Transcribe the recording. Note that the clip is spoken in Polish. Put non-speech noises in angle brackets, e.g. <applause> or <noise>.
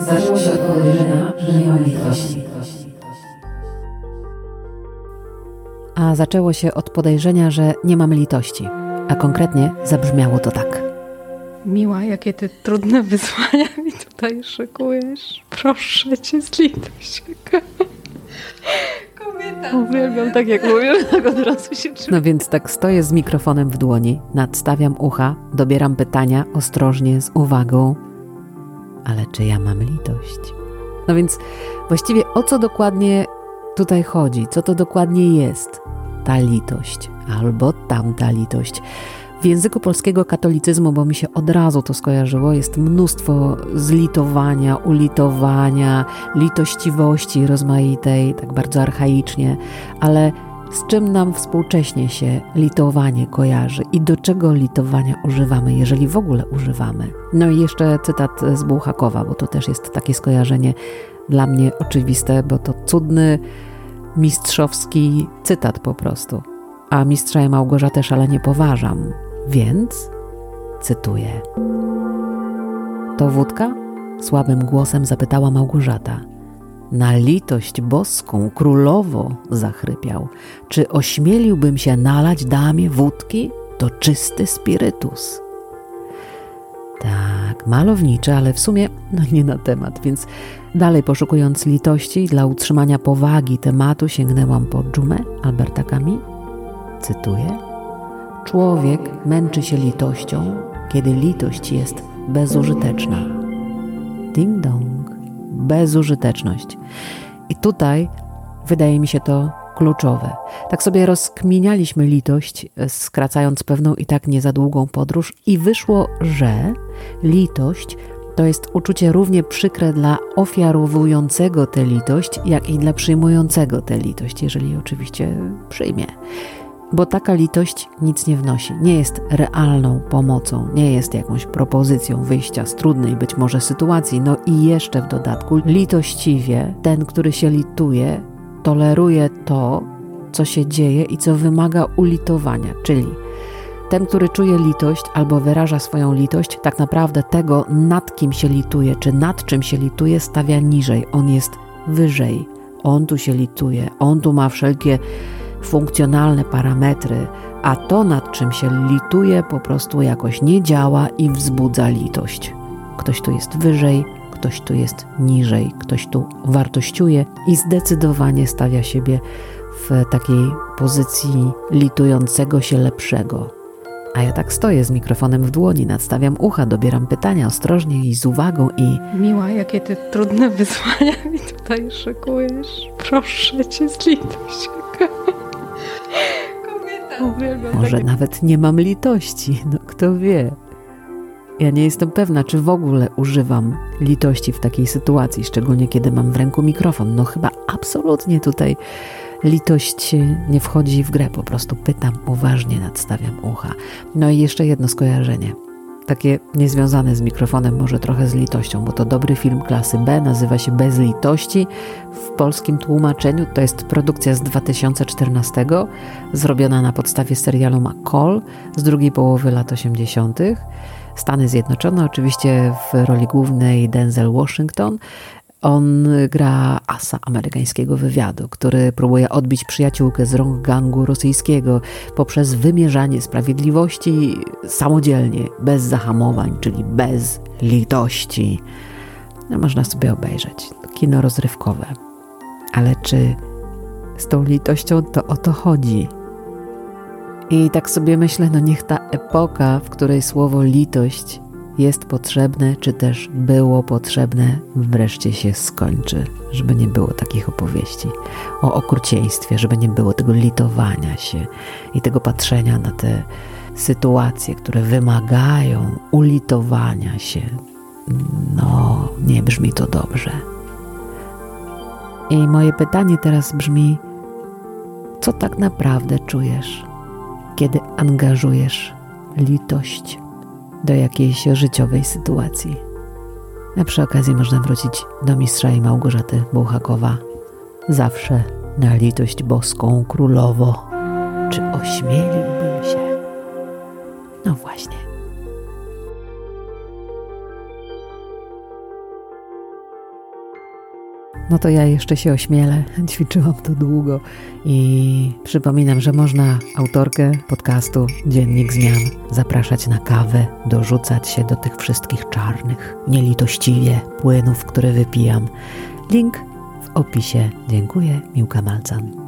zaczęło się od podejrzenia, że nie mam litości. A zaczęło się od podejrzenia, że nie mam litości. A konkretnie zabrzmiało to tak. Miła, jakie ty trudne wyzwania <laughs> mi tutaj szykujesz. Proszę cię, zlituj się. Kobieta. Uwielbiam tak, jak mówisz, <laughs> tak od razu się czuję. No więc tak stoję z mikrofonem w dłoni, nadstawiam ucha, dobieram pytania ostrożnie, z uwagą. Ale czy ja mam litość? No więc właściwie o co dokładnie tutaj chodzi? Co to dokładnie jest ta litość albo tamta litość? W języku polskiego katolicyzmu, bo mi się od razu to skojarzyło, jest mnóstwo zlitowania, ulitowania, litościwości rozmaitej, tak bardzo archaicznie, ale z czym nam współcześnie się litowanie kojarzy i do czego litowania używamy, jeżeli w ogóle używamy. No i jeszcze cytat z Bułhakowa, bo to też jest takie skojarzenie dla mnie oczywiste, bo to cudny, mistrzowski cytat po prostu. A mistrza i Małgorzatę szalenie poważam, więc cytuję. To wódka? Słabym głosem zapytała Małgorzata. Na litość boską, królowo, zachrypiał. Czy ośmieliłbym się nalać damie wódki? To czysty spirytus. Tak, malownicze, ale w sumie no nie na temat, więc dalej poszukując litości dla utrzymania powagi tematu sięgnęłam po dżumę Alberta Camus. Cytuję. Człowiek męczy się litością, kiedy litość jest bezużyteczna. Ding dong, bezużyteczność. I tutaj wydaje mi się to kluczowe. Tak sobie rozkminialiśmy litość, skracając pewną i tak nie za długą podróż, i wyszło, że litość to jest uczucie równie przykre dla ofiarowującego tę litość, jak i dla przyjmującego tę litość, jeżeli oczywiście przyjmie bo taka litość nic nie wnosi, nie jest realną pomocą, nie jest jakąś propozycją wyjścia z trudnej być może sytuacji. No i jeszcze w dodatku, litościwie ten, który się lituje, toleruje to, co się dzieje i co wymaga ulitowania, czyli ten, który czuje litość albo wyraża swoją litość, tak naprawdę tego, nad kim się lituje, czy nad czym się lituje, stawia niżej. On jest wyżej. On tu się lituje, on tu ma wszelkie funkcjonalne parametry, a to nad czym się lituje po prostu jakoś nie działa i wzbudza litość. Ktoś tu jest wyżej, ktoś tu jest niżej, ktoś tu wartościuje i zdecydowanie stawia siebie w takiej pozycji litującego się lepszego. A ja tak stoję z mikrofonem w dłoni, nadstawiam ucha, dobieram pytania ostrożnie i z uwagą i... Miła, jakie ty trudne wyzwania mi tutaj szykujesz. Proszę cię, zlituj się. Może nawet nie mam litości, no kto wie. Ja nie jestem pewna, czy w ogóle używam litości w takiej sytuacji, szczególnie kiedy mam w ręku mikrofon. No chyba absolutnie tutaj litość nie wchodzi w grę, po prostu pytam uważnie, nadstawiam ucha. No i jeszcze jedno skojarzenie takie niezwiązane z mikrofonem, może trochę z litością, bo to dobry film klasy B, nazywa się Bez litości. W polskim tłumaczeniu to jest produkcja z 2014, zrobiona na podstawie serialu McCall z drugiej połowy lat 80. Stany Zjednoczone, oczywiście w roli głównej Denzel Washington. On gra asa amerykańskiego wywiadu, który próbuje odbić przyjaciółkę z rąk gangu rosyjskiego poprzez wymierzanie sprawiedliwości samodzielnie, bez zahamowań, czyli bez litości. No, można sobie obejrzeć. Kino rozrywkowe. Ale czy z tą litością to o to chodzi? I tak sobie myślę, no niech ta epoka, w której słowo litość jest potrzebne, czy też było potrzebne, wreszcie się skończy, żeby nie było takich opowieści o okrucieństwie, żeby nie było tego litowania się i tego patrzenia na te sytuacje, które wymagają ulitowania się. No, nie brzmi to dobrze. I moje pytanie teraz brzmi: co tak naprawdę czujesz, kiedy angażujesz litość? Do jakiejś życiowej sytuacji. A przy okazji można wrócić do mistrza i Małgorzaty Bułhakowa. Zawsze na litość boską królowo. Czy ośmieliłbym się? No właśnie. No to ja jeszcze się ośmielę. <laughs> Ćwiczyłam to długo i przypominam, że można autorkę podcastu Dziennik Zmian zapraszać na kawę, dorzucać się do tych wszystkich czarnych, nielitościwie płynów, które wypijam. Link w opisie. Dziękuję, Miłka Malcan.